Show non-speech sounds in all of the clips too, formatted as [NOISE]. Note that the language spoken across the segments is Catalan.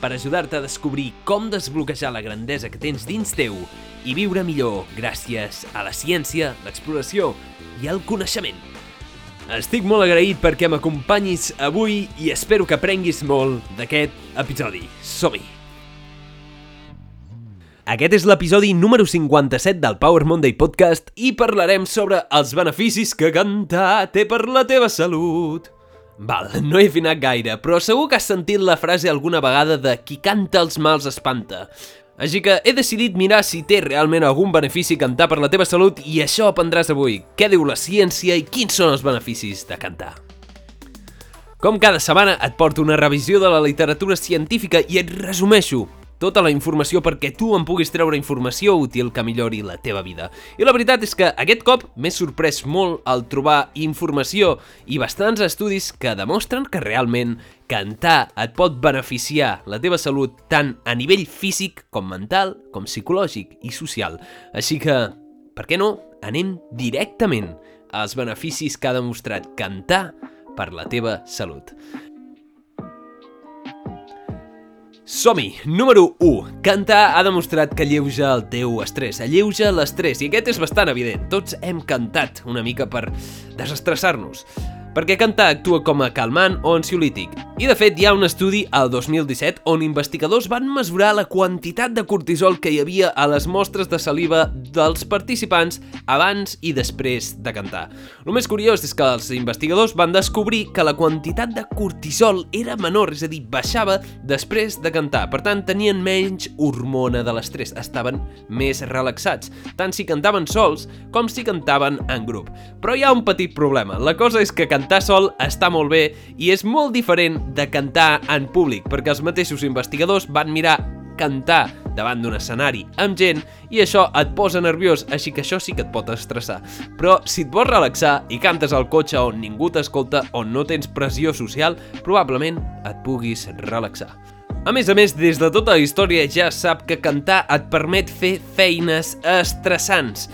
per ajudar-te a descobrir com desbloquejar la grandesa que tens dins teu i viure millor gràcies a la ciència, l'exploració i el coneixement. Estic molt agraït perquè m'acompanyis avui i espero que aprenguis molt d'aquest episodi. Som-hi! Aquest és l'episodi número 57 del Power Monday Podcast i parlarem sobre els beneficis que cantar té per la teva salut. Val, no he afinat gaire, però segur que has sentit la frase alguna vegada de qui canta els mals espanta. Així que he decidit mirar si té realment algun benefici cantar per la teva salut i això aprendràs avui. Què diu la ciència i quins són els beneficis de cantar? Com cada setmana et porto una revisió de la literatura científica i et resumeixo tota la informació perquè tu en puguis treure informació útil que millori la teva vida. I la veritat és que aquest cop m'he sorprès molt al trobar informació i bastants estudis que demostren que realment cantar et pot beneficiar la teva salut tant a nivell físic com mental, com psicològic i social. Així que, per què no, anem directament als beneficis que ha demostrat cantar per la teva salut. Som-hi! Número 1. Cantar ha demostrat que alleuja el teu estrès, alleuja l'estrès, i aquest és bastant evident. Tots hem cantat una mica per desestressar-nos perquè cantar actua com a calmant o ansiolític. I de fet hi ha un estudi al 2017 on investigadors van mesurar la quantitat de cortisol que hi havia a les mostres de saliva dels participants abans i després de cantar. El més curiós és que els investigadors van descobrir que la quantitat de cortisol era menor, és a dir, baixava després de cantar. Per tant, tenien menys hormona de l'estrès, estaven més relaxats, tant si cantaven sols com si cantaven en grup. Però hi ha un petit problema. La cosa és que cantar sol està molt bé i és molt diferent de cantar en públic, perquè els mateixos investigadors van mirar cantar davant d'un escenari amb gent i això et posa nerviós, així que això sí que et pot estressar. Però si et vols relaxar i cantes al cotxe on ningú t'escolta, on no tens pressió social, probablement et puguis relaxar. A més a més, des de tota la història ja sap que cantar et permet fer feines estressants.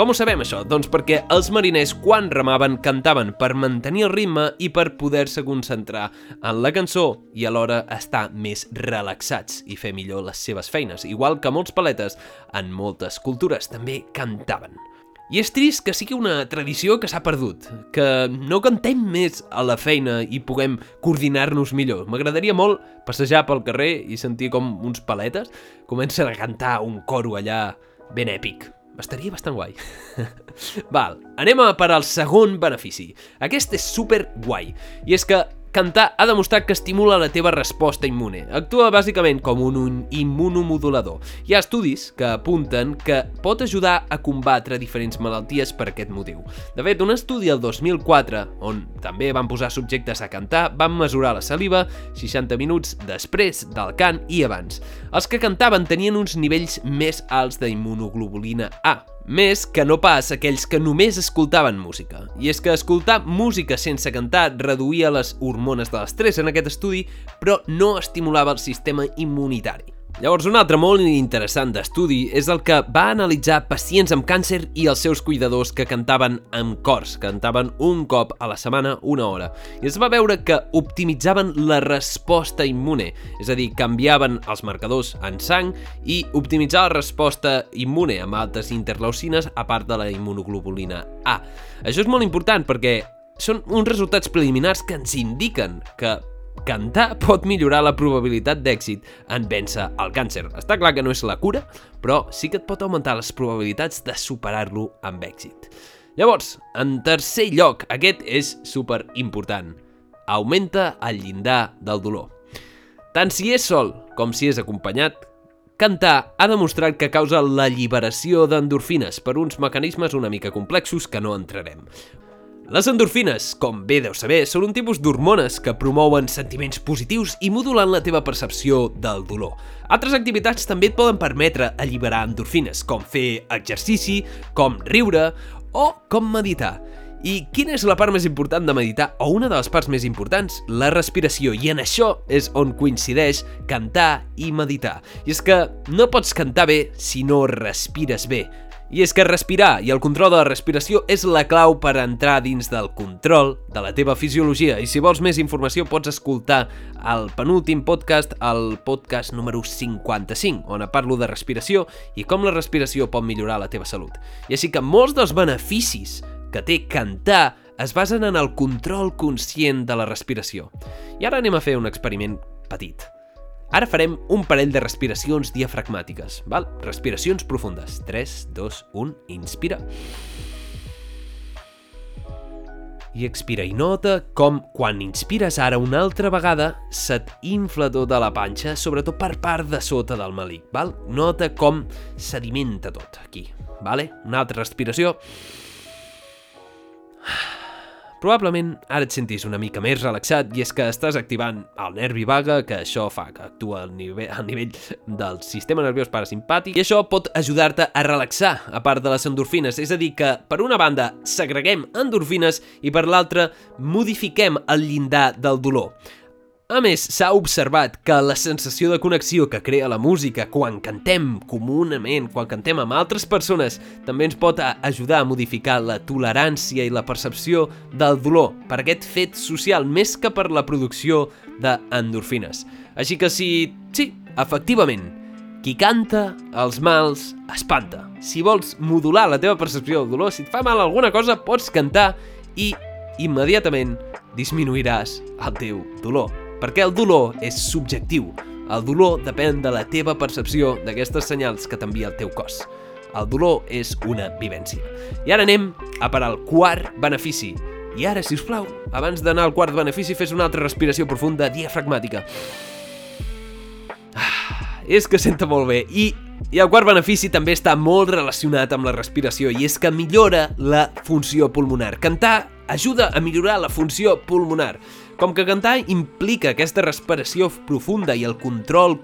Com ho sabem això? Doncs perquè els mariners quan remaven cantaven per mantenir el ritme i per poder-se concentrar en la cançó i alhora estar més relaxats i fer millor les seves feines, igual que molts paletes en moltes cultures també cantaven. I és trist que sigui una tradició que s'ha perdut, que no cantem més a la feina i puguem coordinar-nos millor. M'agradaria molt passejar pel carrer i sentir com uns paletes comencen a cantar un coro allà ben èpic. Estaria bastant guai. [LAUGHS] Val, anem a per al segon benefici. Aquest és super guai. I és que Cantar ha demostrat que estimula la teva resposta immune. Actua bàsicament com un immunomodulador. Hi ha estudis que apunten que pot ajudar a combatre diferents malalties per aquest motiu. De fet, un estudi el 2004, on també van posar subjectes a cantar, van mesurar la saliva 60 minuts després del cant i abans. Els que cantaven tenien uns nivells més alts d'immunoglobulina A, més que no pas aquells que només escoltaven música. I és que escoltar música sense cantar reduïa les hormones de l'estrès en aquest estudi, però no estimulava el sistema immunitari. Llavors, un altre molt interessant d'estudi és el que va analitzar pacients amb càncer i els seus cuidadors que cantaven amb cors, cantaven un cop a la setmana una hora. I es va veure que optimitzaven la resposta immune, és a dir, canviaven els marcadors en sang i optimitzar la resposta immune amb altres interleucines a part de la immunoglobulina A. Això és molt important perquè són uns resultats preliminars que ens indiquen que cantar pot millorar la probabilitat d'èxit en vèncer el càncer. Està clar que no és la cura, però sí que et pot augmentar les probabilitats de superar-lo amb èxit. Llavors, en tercer lloc, aquest és super important. Augmenta el llindar del dolor. Tant si és sol com si és acompanyat, cantar ha demostrat que causa l'alliberació d'endorfines per uns mecanismes una mica complexos que no entrarem. Les endorfines, com bé deu saber, són un tipus d'hormones que promouen sentiments positius i modulant la teva percepció del dolor. Altres activitats també et poden permetre alliberar endorfines, com fer exercici, com riure o com meditar. I quina és la part més important de meditar, o una de les parts més importants? La respiració, i en això és on coincideix cantar i meditar. I és que no pots cantar bé si no respires bé. I és que respirar i el control de la respiració és la clau per entrar dins del control de la teva fisiologia. I si vols més informació pots escoltar el penúltim podcast, el podcast número 55, on parlo de respiració i com la respiració pot millorar la teva salut. I així que molts dels beneficis que té cantar es basen en el control conscient de la respiració. I ara anem a fer un experiment petit. Ara farem un parell de respiracions diafragmàtiques, val? Respiracions profundes. 3, 2, 1, inspira. I expira i nota com quan inspires ara una altra vegada se't infla tota la panxa, sobretot per part de sota del malic, val? Nota com sedimenta tot aquí, vale? Una altra respiració. Probablement ara et sentis una mica més relaxat i és que estàs activant el nervi vaga, que això fa que actua al nivell, al nivell del sistema nerviós parasimpàtic i això pot ajudar-te a relaxar, a part de les endorfines. És a dir, que per una banda segreguem endorfines i per l'altra modifiquem el llindar del dolor. A més, s'ha observat que la sensació de connexió que crea la música quan cantem comunament, quan cantem amb altres persones, també ens pot ajudar a modificar la tolerància i la percepció del dolor per aquest fet social més que per la producció d'endorfines. Així que si... sí, efectivament, qui canta, els mals espanta. Si vols modular la teva percepció del dolor, si et fa mal alguna cosa, pots cantar i immediatament disminuiràs el teu dolor perquè el dolor és subjectiu. El dolor depèn de la teva percepció d'aquestes senyals que t'envia el teu cos. El dolor és una vivència. I ara anem a per al quart benefici. I ara, si us plau, abans d'anar al quart benefici, fes una altra respiració profunda diafragmàtica. Ah, és que senta molt bé. I, I el quart benefici també està molt relacionat amb la respiració i és que millora la funció pulmonar. Cantar ajuda a millorar la funció pulmonar. Com que cantar implica aquesta respiració profunda i el control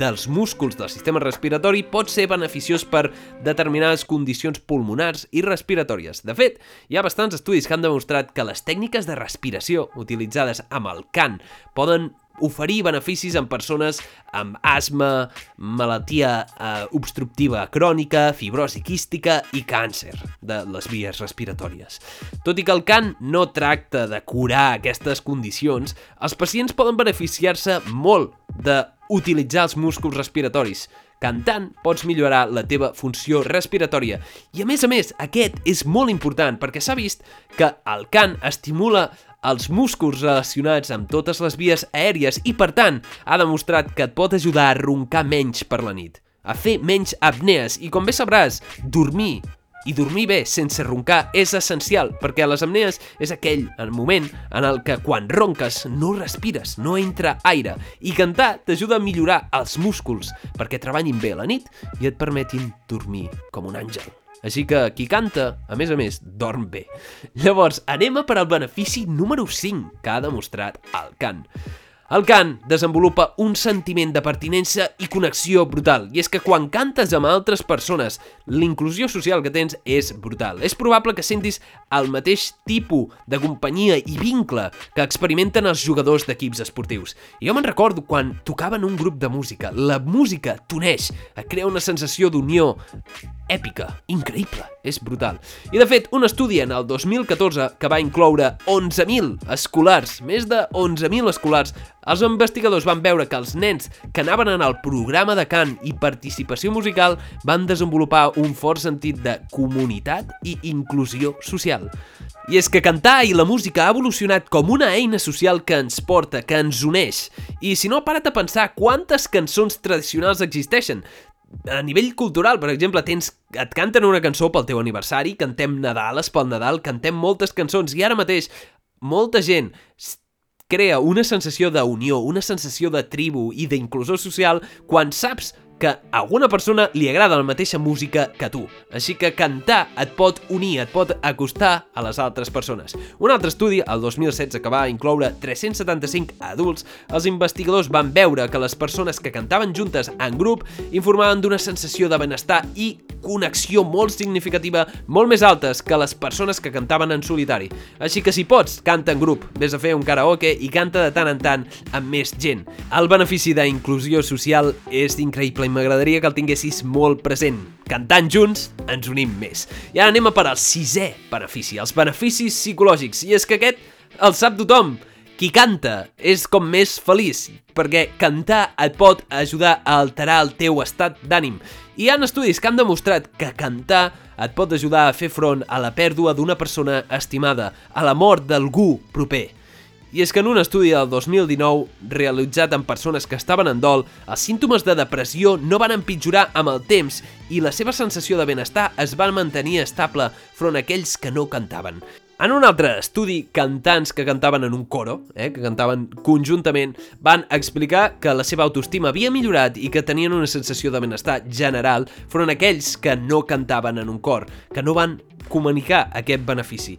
dels músculs del sistema respiratori pot ser beneficiós per determinades condicions pulmonars i respiratòries. De fet, hi ha bastants estudis que han demostrat que les tècniques de respiració utilitzades amb el cant poden oferir beneficis en persones amb asma, malaltia eh, obstructiva crònica, fibrosi quística i càncer de les vies respiratòries. Tot i que el cant no tracta de curar aquestes condicions, els pacients poden beneficiar-se molt de utilitzar els músculs respiratoris, Cantant pots millorar la teva funció respiratòria. I a més a més, aquest és molt important perquè s'ha vist que el cant estimula els músculs relacionats amb totes les vies aèries i, per tant, ha demostrat que et pot ajudar a roncar menys per la nit, a fer menys apnees i, com bé sabràs, dormir i dormir bé sense roncar és essencial, perquè a les apnees és aquell el moment en el que quan ronques no respires, no entra aire, i cantar t'ajuda a millorar els músculs perquè treballin bé a la nit i et permetin dormir com un àngel. Així que qui canta, a més a més, dorm bé. Llavors, anem a per al benefici número 5 que ha demostrat el cant. El cant desenvolupa un sentiment de pertinença i connexió brutal, i és que quan cantes amb altres persones, l'inclusió social que tens és brutal. És probable que sentis el mateix tipus de companyia i vincle que experimenten els jugadors d'equips esportius. I jo me'n recordo quan tocaven un grup de música. La música t'uneix, et crea una sensació d'unió èpica, increïble, és brutal. I de fet, un estudi en el 2014 que va incloure 11.000 escolars, més de 11.000 escolars, els investigadors van veure que els nens que anaven en el programa de cant i participació musical van desenvolupar un fort sentit de comunitat i inclusió social. I és que cantar i la música ha evolucionat com una eina social que ens porta, que ens uneix. I si no, para't a pensar quantes cançons tradicionals existeixen. A nivell cultural, per exemple, tens, et canten una cançó pel teu aniversari, cantem Nadales pel Nadal, cantem moltes cançons i ara mateix molta gent crea una sensació d'unió, una sensació de tribu i d'inclusió social quan saps que a alguna persona li agrada la mateixa música que tu. Així que cantar et pot unir, et pot acostar a les altres persones. Un altre estudi, el 2016, que va incloure 375 adults, els investigadors van veure que les persones que cantaven juntes en grup informaven d'una sensació de benestar i connexió molt significativa, molt més altes que les persones que cantaven en solitari. Així que si pots, canta en grup, vés a fer un karaoke i canta de tant en tant amb més gent. El benefici d'inclusió social és increïble i m'agradaria que el tinguessis molt present. Cantant junts, ens unim més. I ara anem a per al sisè benefici, els beneficis psicològics. I és que aquest el sap tothom. Qui canta és com més feliç, perquè cantar et pot ajudar a alterar el teu estat d'ànim. Hi ha estudis que han demostrat que cantar et pot ajudar a fer front a la pèrdua d'una persona estimada, a la mort d'algú proper. I és que en un estudi del 2019 realitzat amb persones que estaven en dol, els símptomes de depressió no van empitjorar amb el temps i la seva sensació de benestar es van mantenir estable front a aquells que no cantaven. En un altre estudi, cantants que cantaven en un coro, eh, que cantaven conjuntament, van explicar que la seva autoestima havia millorat i que tenien una sensació de benestar general front a aquells que no cantaven en un cor, que no van comunicar aquest benefici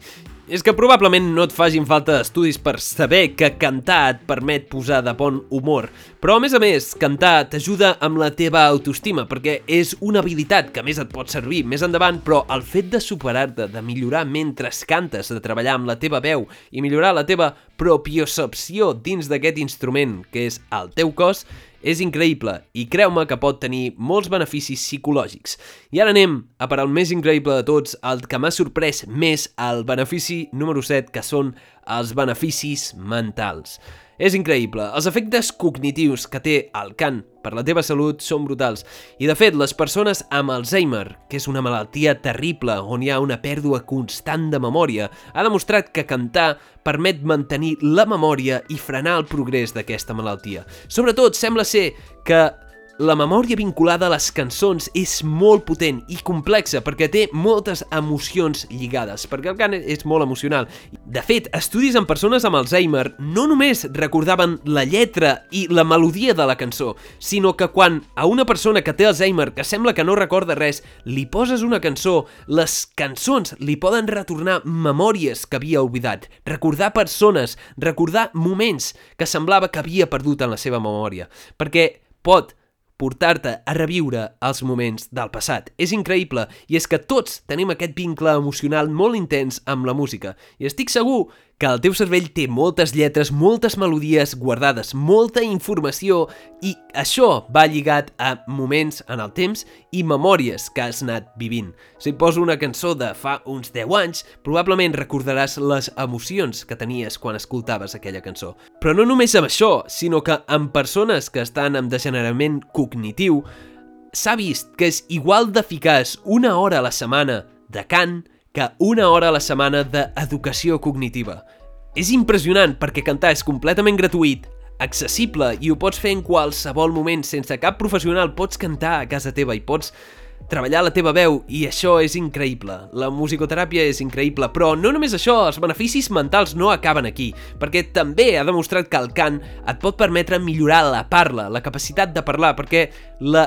és que probablement no et fagin falta estudis per saber que cantar et permet posar de bon humor, però a més a més, cantar t'ajuda amb la teva autoestima, perquè és una habilitat que més et pot servir més endavant, però el fet de superar-te, de millorar mentre cantes, de treballar amb la teva veu i millorar la teva propiocepció dins d'aquest instrument que és el teu cos, és increïble i creu-me que pot tenir molts beneficis psicològics. I ara anem a per al més increïble de tots, el que m'ha sorprès més, el benefici número 7, que són els beneficis mentals. És increïble. Els efectes cognitius que té el cant per la teva salut són brutals. I de fet, les persones amb Alzheimer, que és una malaltia terrible on hi ha una pèrdua constant de memòria, ha demostrat que cantar permet mantenir la memòria i frenar el progrés d'aquesta malaltia. Sobretot, sembla ser que la memòria vinculada a les cançons és molt potent i complexa perquè té moltes emocions lligades, perquè el cant és molt emocional. De fet, estudis amb persones amb Alzheimer no només recordaven la lletra i la melodia de la cançó, sinó que quan a una persona que té Alzheimer, que sembla que no recorda res, li poses una cançó, les cançons li poden retornar memòries que havia oblidat, recordar persones, recordar moments que semblava que havia perdut en la seva memòria, perquè pot portar-te a reviure els moments del passat. És increïble, i és que tots tenim aquest vincle emocional molt intens amb la música, i estic segur que el teu cervell té moltes lletres, moltes melodies guardades, molta informació i això va lligat a moments en el temps i memòries que has anat vivint. Si poso una cançó de fa uns 10 anys, probablement recordaràs les emocions que tenies quan escoltaves aquella cançó. Però no només amb això, sinó que amb persones que estan amb degenerament cognitiu, s'ha vist que és igual d'eficaç una hora a la setmana de cant que una hora a la setmana d'educació cognitiva. És impressionant perquè cantar és completament gratuït, accessible i ho pots fer en qualsevol moment, sense cap professional, pots cantar a casa teva i pots treballar la teva veu i això és increïble. La musicoteràpia és increïble, però no només això, els beneficis mentals no acaben aquí, perquè també ha demostrat que el cant et pot permetre millorar la parla, la capacitat de parlar, perquè la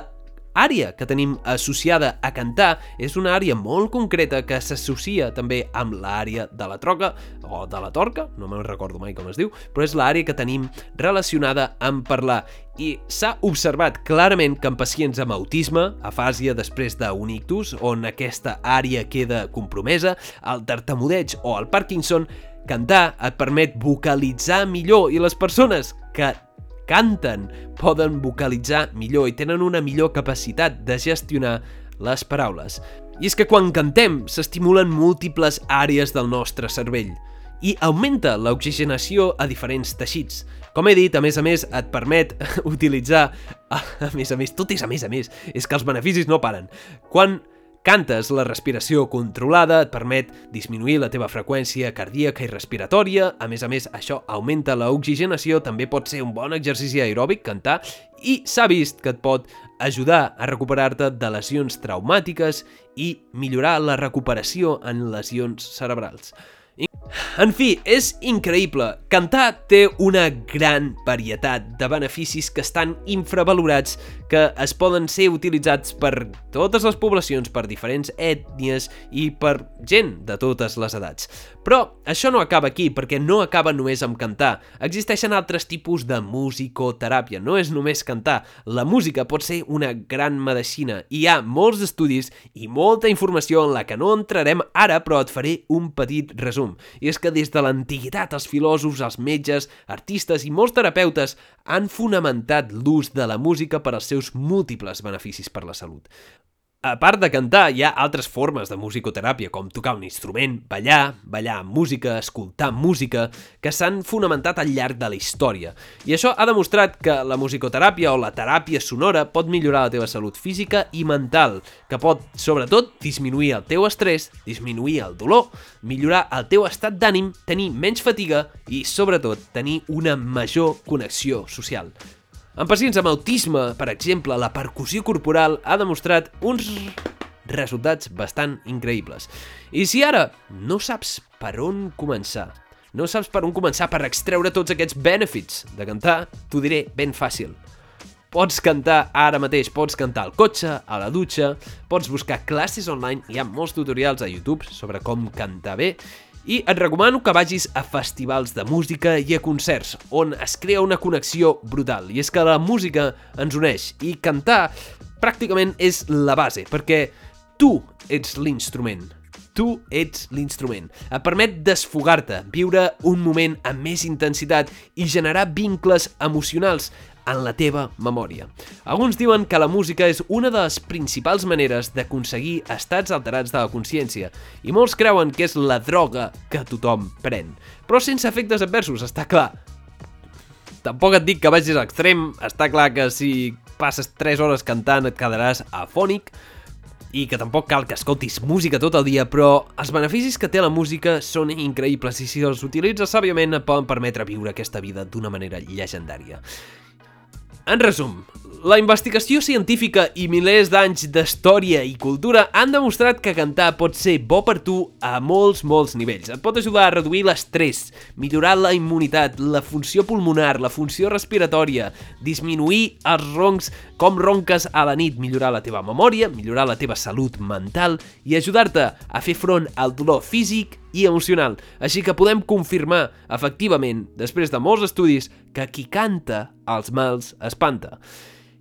àrea que tenim associada a cantar és una àrea molt concreta que s'associa també amb l'àrea de la troca o de la torca, no me'n recordo mai com es diu, però és l'àrea que tenim relacionada amb parlar. I s'ha observat clarament que en pacients amb autisme, afàsia després d'un ictus, on aquesta àrea queda compromesa, el tartamudeig o el Parkinson, cantar et permet vocalitzar millor i les persones que canten poden vocalitzar millor i tenen una millor capacitat de gestionar les paraules. I és que quan cantem s'estimulen múltiples àrees del nostre cervell i augmenta l'oxigenació a diferents teixits. Com he dit, a més a més, et permet [LAUGHS] utilitzar... A més a més, tot és a més a més, és que els beneficis no paren. Quan Cantes la respiració controlada, et permet disminuir la teva freqüència cardíaca i respiratòria, a més a més això augmenta l'oxigenació, també pot ser un bon exercici aeròbic cantar i s'ha vist que et pot ajudar a recuperar-te de lesions traumàtiques i millorar la recuperació en lesions cerebrals. En fi, és increïble. Cantar té una gran varietat de beneficis que estan infravalorats, que es poden ser utilitzats per totes les poblacions, per diferents ètnies i per gent de totes les edats. Però això no acaba aquí, perquè no acaba només amb cantar. Existeixen altres tipus de musicoteràpia, no és només cantar. La música pot ser una gran medicina. Hi ha molts estudis i molta informació en la que no entrarem ara, però et faré un petit resum i és que des de l'antiguitat els filòsofs, els metges, artistes i molts terapeutes han fonamentat l'ús de la música per als seus múltiples beneficis per la salut. A part de cantar, hi ha altres formes de musicoteràpia, com tocar un instrument, ballar, ballar amb música, escoltar música, que s'han fonamentat al llarg de la història. I això ha demostrat que la musicoteràpia o la teràpia sonora pot millorar la teva salut física i mental, que pot, sobretot, disminuir el teu estrès, disminuir el dolor, millorar el teu estat d'ànim, tenir menys fatiga i, sobretot, tenir una major connexió social. En pacients amb autisme, per exemple, la percussió corporal ha demostrat uns resultats bastant increïbles. I si ara no saps per on començar, no saps per on començar per extreure tots aquests benefits de cantar, t'ho diré ben fàcil. Pots cantar ara mateix, pots cantar al cotxe, a la dutxa, pots buscar classes online, hi ha molts tutorials a YouTube sobre com cantar bé, i et recomano que vagis a festivals de música i a concerts, on es crea una connexió brutal. I és que la música ens uneix i cantar pràcticament és la base, perquè tu ets l'instrument. Tu ets l'instrument. Et permet desfogar-te, viure un moment amb més intensitat i generar vincles emocionals en la teva memòria. Alguns diuen que la música és una de les principals maneres d'aconseguir estats alterats de la consciència i molts creuen que és la droga que tothom pren. Però sense efectes adversos, està clar. Tampoc et dic que vagis a l'extrem, està clar que si passes 3 hores cantant et quedaràs afònic, i que tampoc cal que escoltis música tot el dia, però els beneficis que té la música són increïbles i si els utilitzes sàviament et poden permetre viure aquesta vida d'una manera llegendària. En resum, la investigació científica i milers d'anys d'història i cultura han demostrat que cantar pot ser bo per tu a molts, molts nivells. Et pot ajudar a reduir l'estrès, millorar la immunitat, la funció pulmonar, la funció respiratòria, disminuir els roncs, com ronques a la nit, millorar la teva memòria, millorar la teva salut mental i ajudar-te a fer front al dolor físic i emocional. Així que podem confirmar, efectivament, després de molts estudis, que qui canta els mals espanta.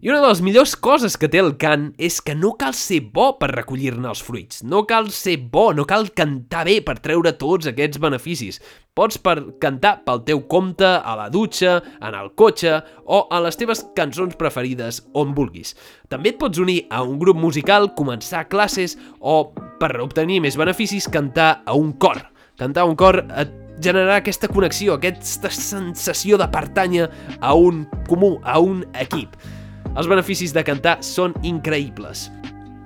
I una de les millors coses que té el cant és que no cal ser bo per recollir-ne els fruits. No cal ser bo, no cal cantar bé per treure tots aquests beneficis. Pots per cantar pel teu compte, a la dutxa, en el cotxe o a les teves cançons preferides on vulguis. També et pots unir a un grup musical, començar classes o, per obtenir més beneficis, cantar a un cor. Cantar a un cor et generarà aquesta connexió, aquesta sensació de pertànyer a un comú, a un equip. Els beneficis de cantar són increïbles.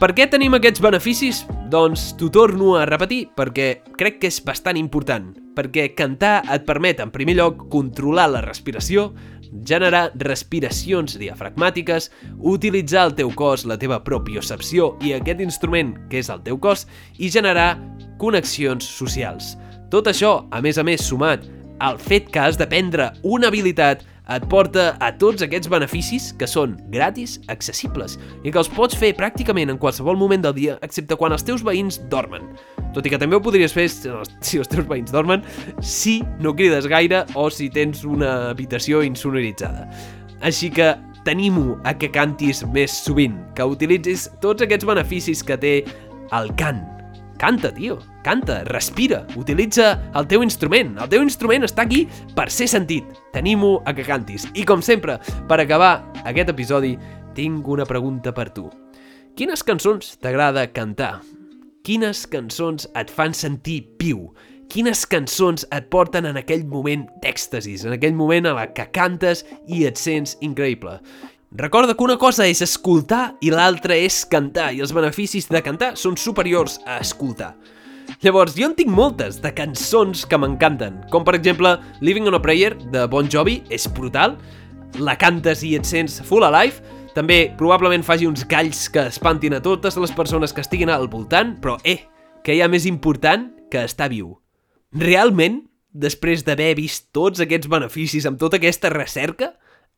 Per què tenim aquests beneficis? Doncs t'ho torno a repetir perquè crec que és bastant important. Perquè cantar et permet, en primer lloc, controlar la respiració, generar respiracions diafragmàtiques, utilitzar el teu cos, la teva propiocepció i aquest instrument que és el teu cos, i generar connexions socials. Tot això, a més a més, sumat al fet que has d'aprendre una habilitat et porta a tots aquests beneficis que són gratis, accessibles i que els pots fer pràcticament en qualsevol moment del dia, excepte quan els teus veïns dormen. Tot i que també ho podries fer si els teus veïns dormen, si no crides gaire o si tens una habitació insonoritzada. Així que tenim-ho a que cantis més sovint, que utilitzis tots aquests beneficis que té el cant Canta, tio, canta, respira, utilitza el teu instrument. El teu instrument està aquí per ser sentit. Tenim-ho a que cantis. I com sempre, per acabar aquest episodi, tinc una pregunta per tu. Quines cançons t'agrada cantar? Quines cançons et fan sentir viu? Quines cançons et porten en aquell moment d'èxtasis, en aquell moment a la que cantes i et sents increïble? Recorda que una cosa és escoltar i l'altra és cantar, i els beneficis de cantar són superiors a escoltar. Llavors, jo en tinc moltes de cançons que m'encanten, com per exemple Living on a Prayer de Bon Jovi, és brutal, la cantes i et sents full alive, també probablement faci uns galls que espantin a totes les persones que estiguin al voltant, però eh, que hi ha més important que estar viu. realment, després d'haver vist tots aquests beneficis amb tota aquesta recerca,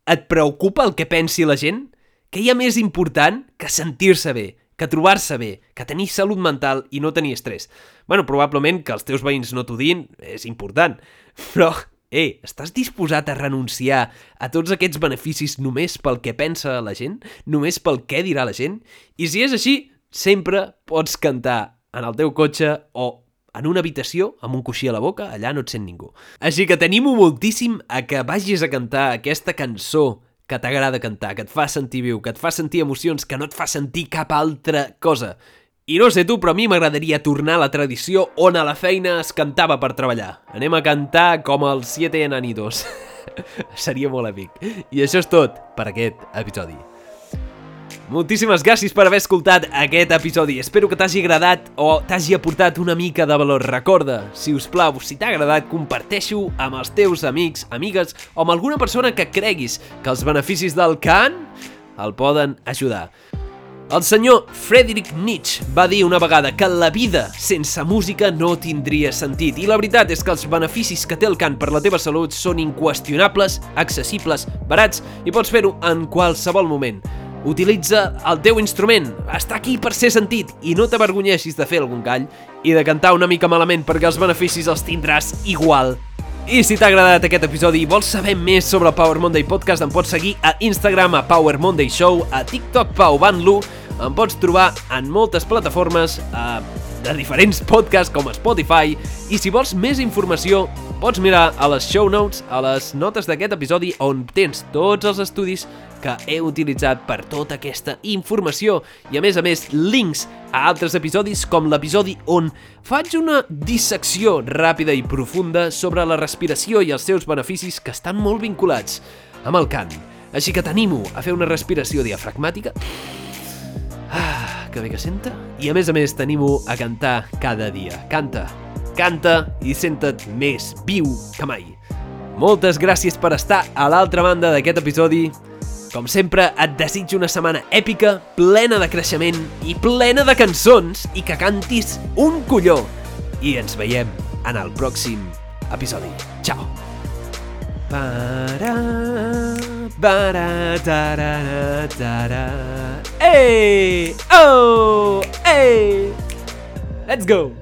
et preocupa el que pensi la gent? Què hi ha més important que sentir-se bé, que trobar-se bé, que tenir salut mental i no tenir estrès? bueno, probablement que els teus veïns no t'ho diguin és important, [LAUGHS] però, eh, estàs disposat a renunciar a tots aquests beneficis només pel que pensa la gent? Només pel què dirà la gent? I si és així, sempre pots cantar en el teu cotxe o en una habitació amb un coixí a la boca, allà no et sent ningú. Així que t'animo moltíssim a que vagis a cantar aquesta cançó que t'agrada cantar, que et fa sentir viu, que et fa sentir emocions, que no et fa sentir cap altra cosa. I no sé tu, però a mi m'agradaria tornar a la tradició on a la feina es cantava per treballar. Anem a cantar com els Siete Enanitos. [LAUGHS] Seria molt èpic. I això és tot per aquest episodi. Moltíssimes gràcies per haver escoltat aquest episodi. Espero que t'hagi agradat o t'hagi aportat una mica de valor. Recorda, si us plau, si t'ha agradat, comparteixo amb els teus amics, amigues o amb alguna persona que creguis que els beneficis del cant el poden ajudar. El senyor Friedrich Nietzsche va dir una vegada que la vida sense música no tindria sentit i la veritat és que els beneficis que té el cant per la teva salut són inqüestionables, accessibles, barats i pots fer-ho en qualsevol moment. Utilitza el teu instrument, està aquí per ser sentit i no t'avergonyeixis de fer algun gall i de cantar una mica malament perquè els beneficis els tindràs igual. I si t'ha agradat aquest episodi i vols saber més sobre el Power Monday Podcast, em pots seguir a Instagram a Power Monday Show, a TikTok Pau Banlu, em pots trobar en moltes plataformes eh, de diferents podcasts com Spotify. I si vols més informació pots mirar a les show notes, a les notes d'aquest episodi on tens tots els estudis que he utilitzat per tota aquesta informació i a més a més links a altres episodis com l'episodi on faig una dissecció ràpida i profunda sobre la respiració i els seus beneficis que estan molt vinculats amb el cant. Així que t'animo a fer una respiració diafragmàtica Ah, que bé que senta. I a més a més t'animo a cantar cada dia. Canta, canta i senta't més viu que mai. Moltes gràcies per estar a l'altra banda d'aquest episodi. Com sempre, et desitjo una setmana èpica, plena de creixement i plena de cançons i que cantis un colló. I ens veiem en el pròxim episodi. Ciao! Para, para, tarara, tarara. Hey! Oh! Hey! Let's go!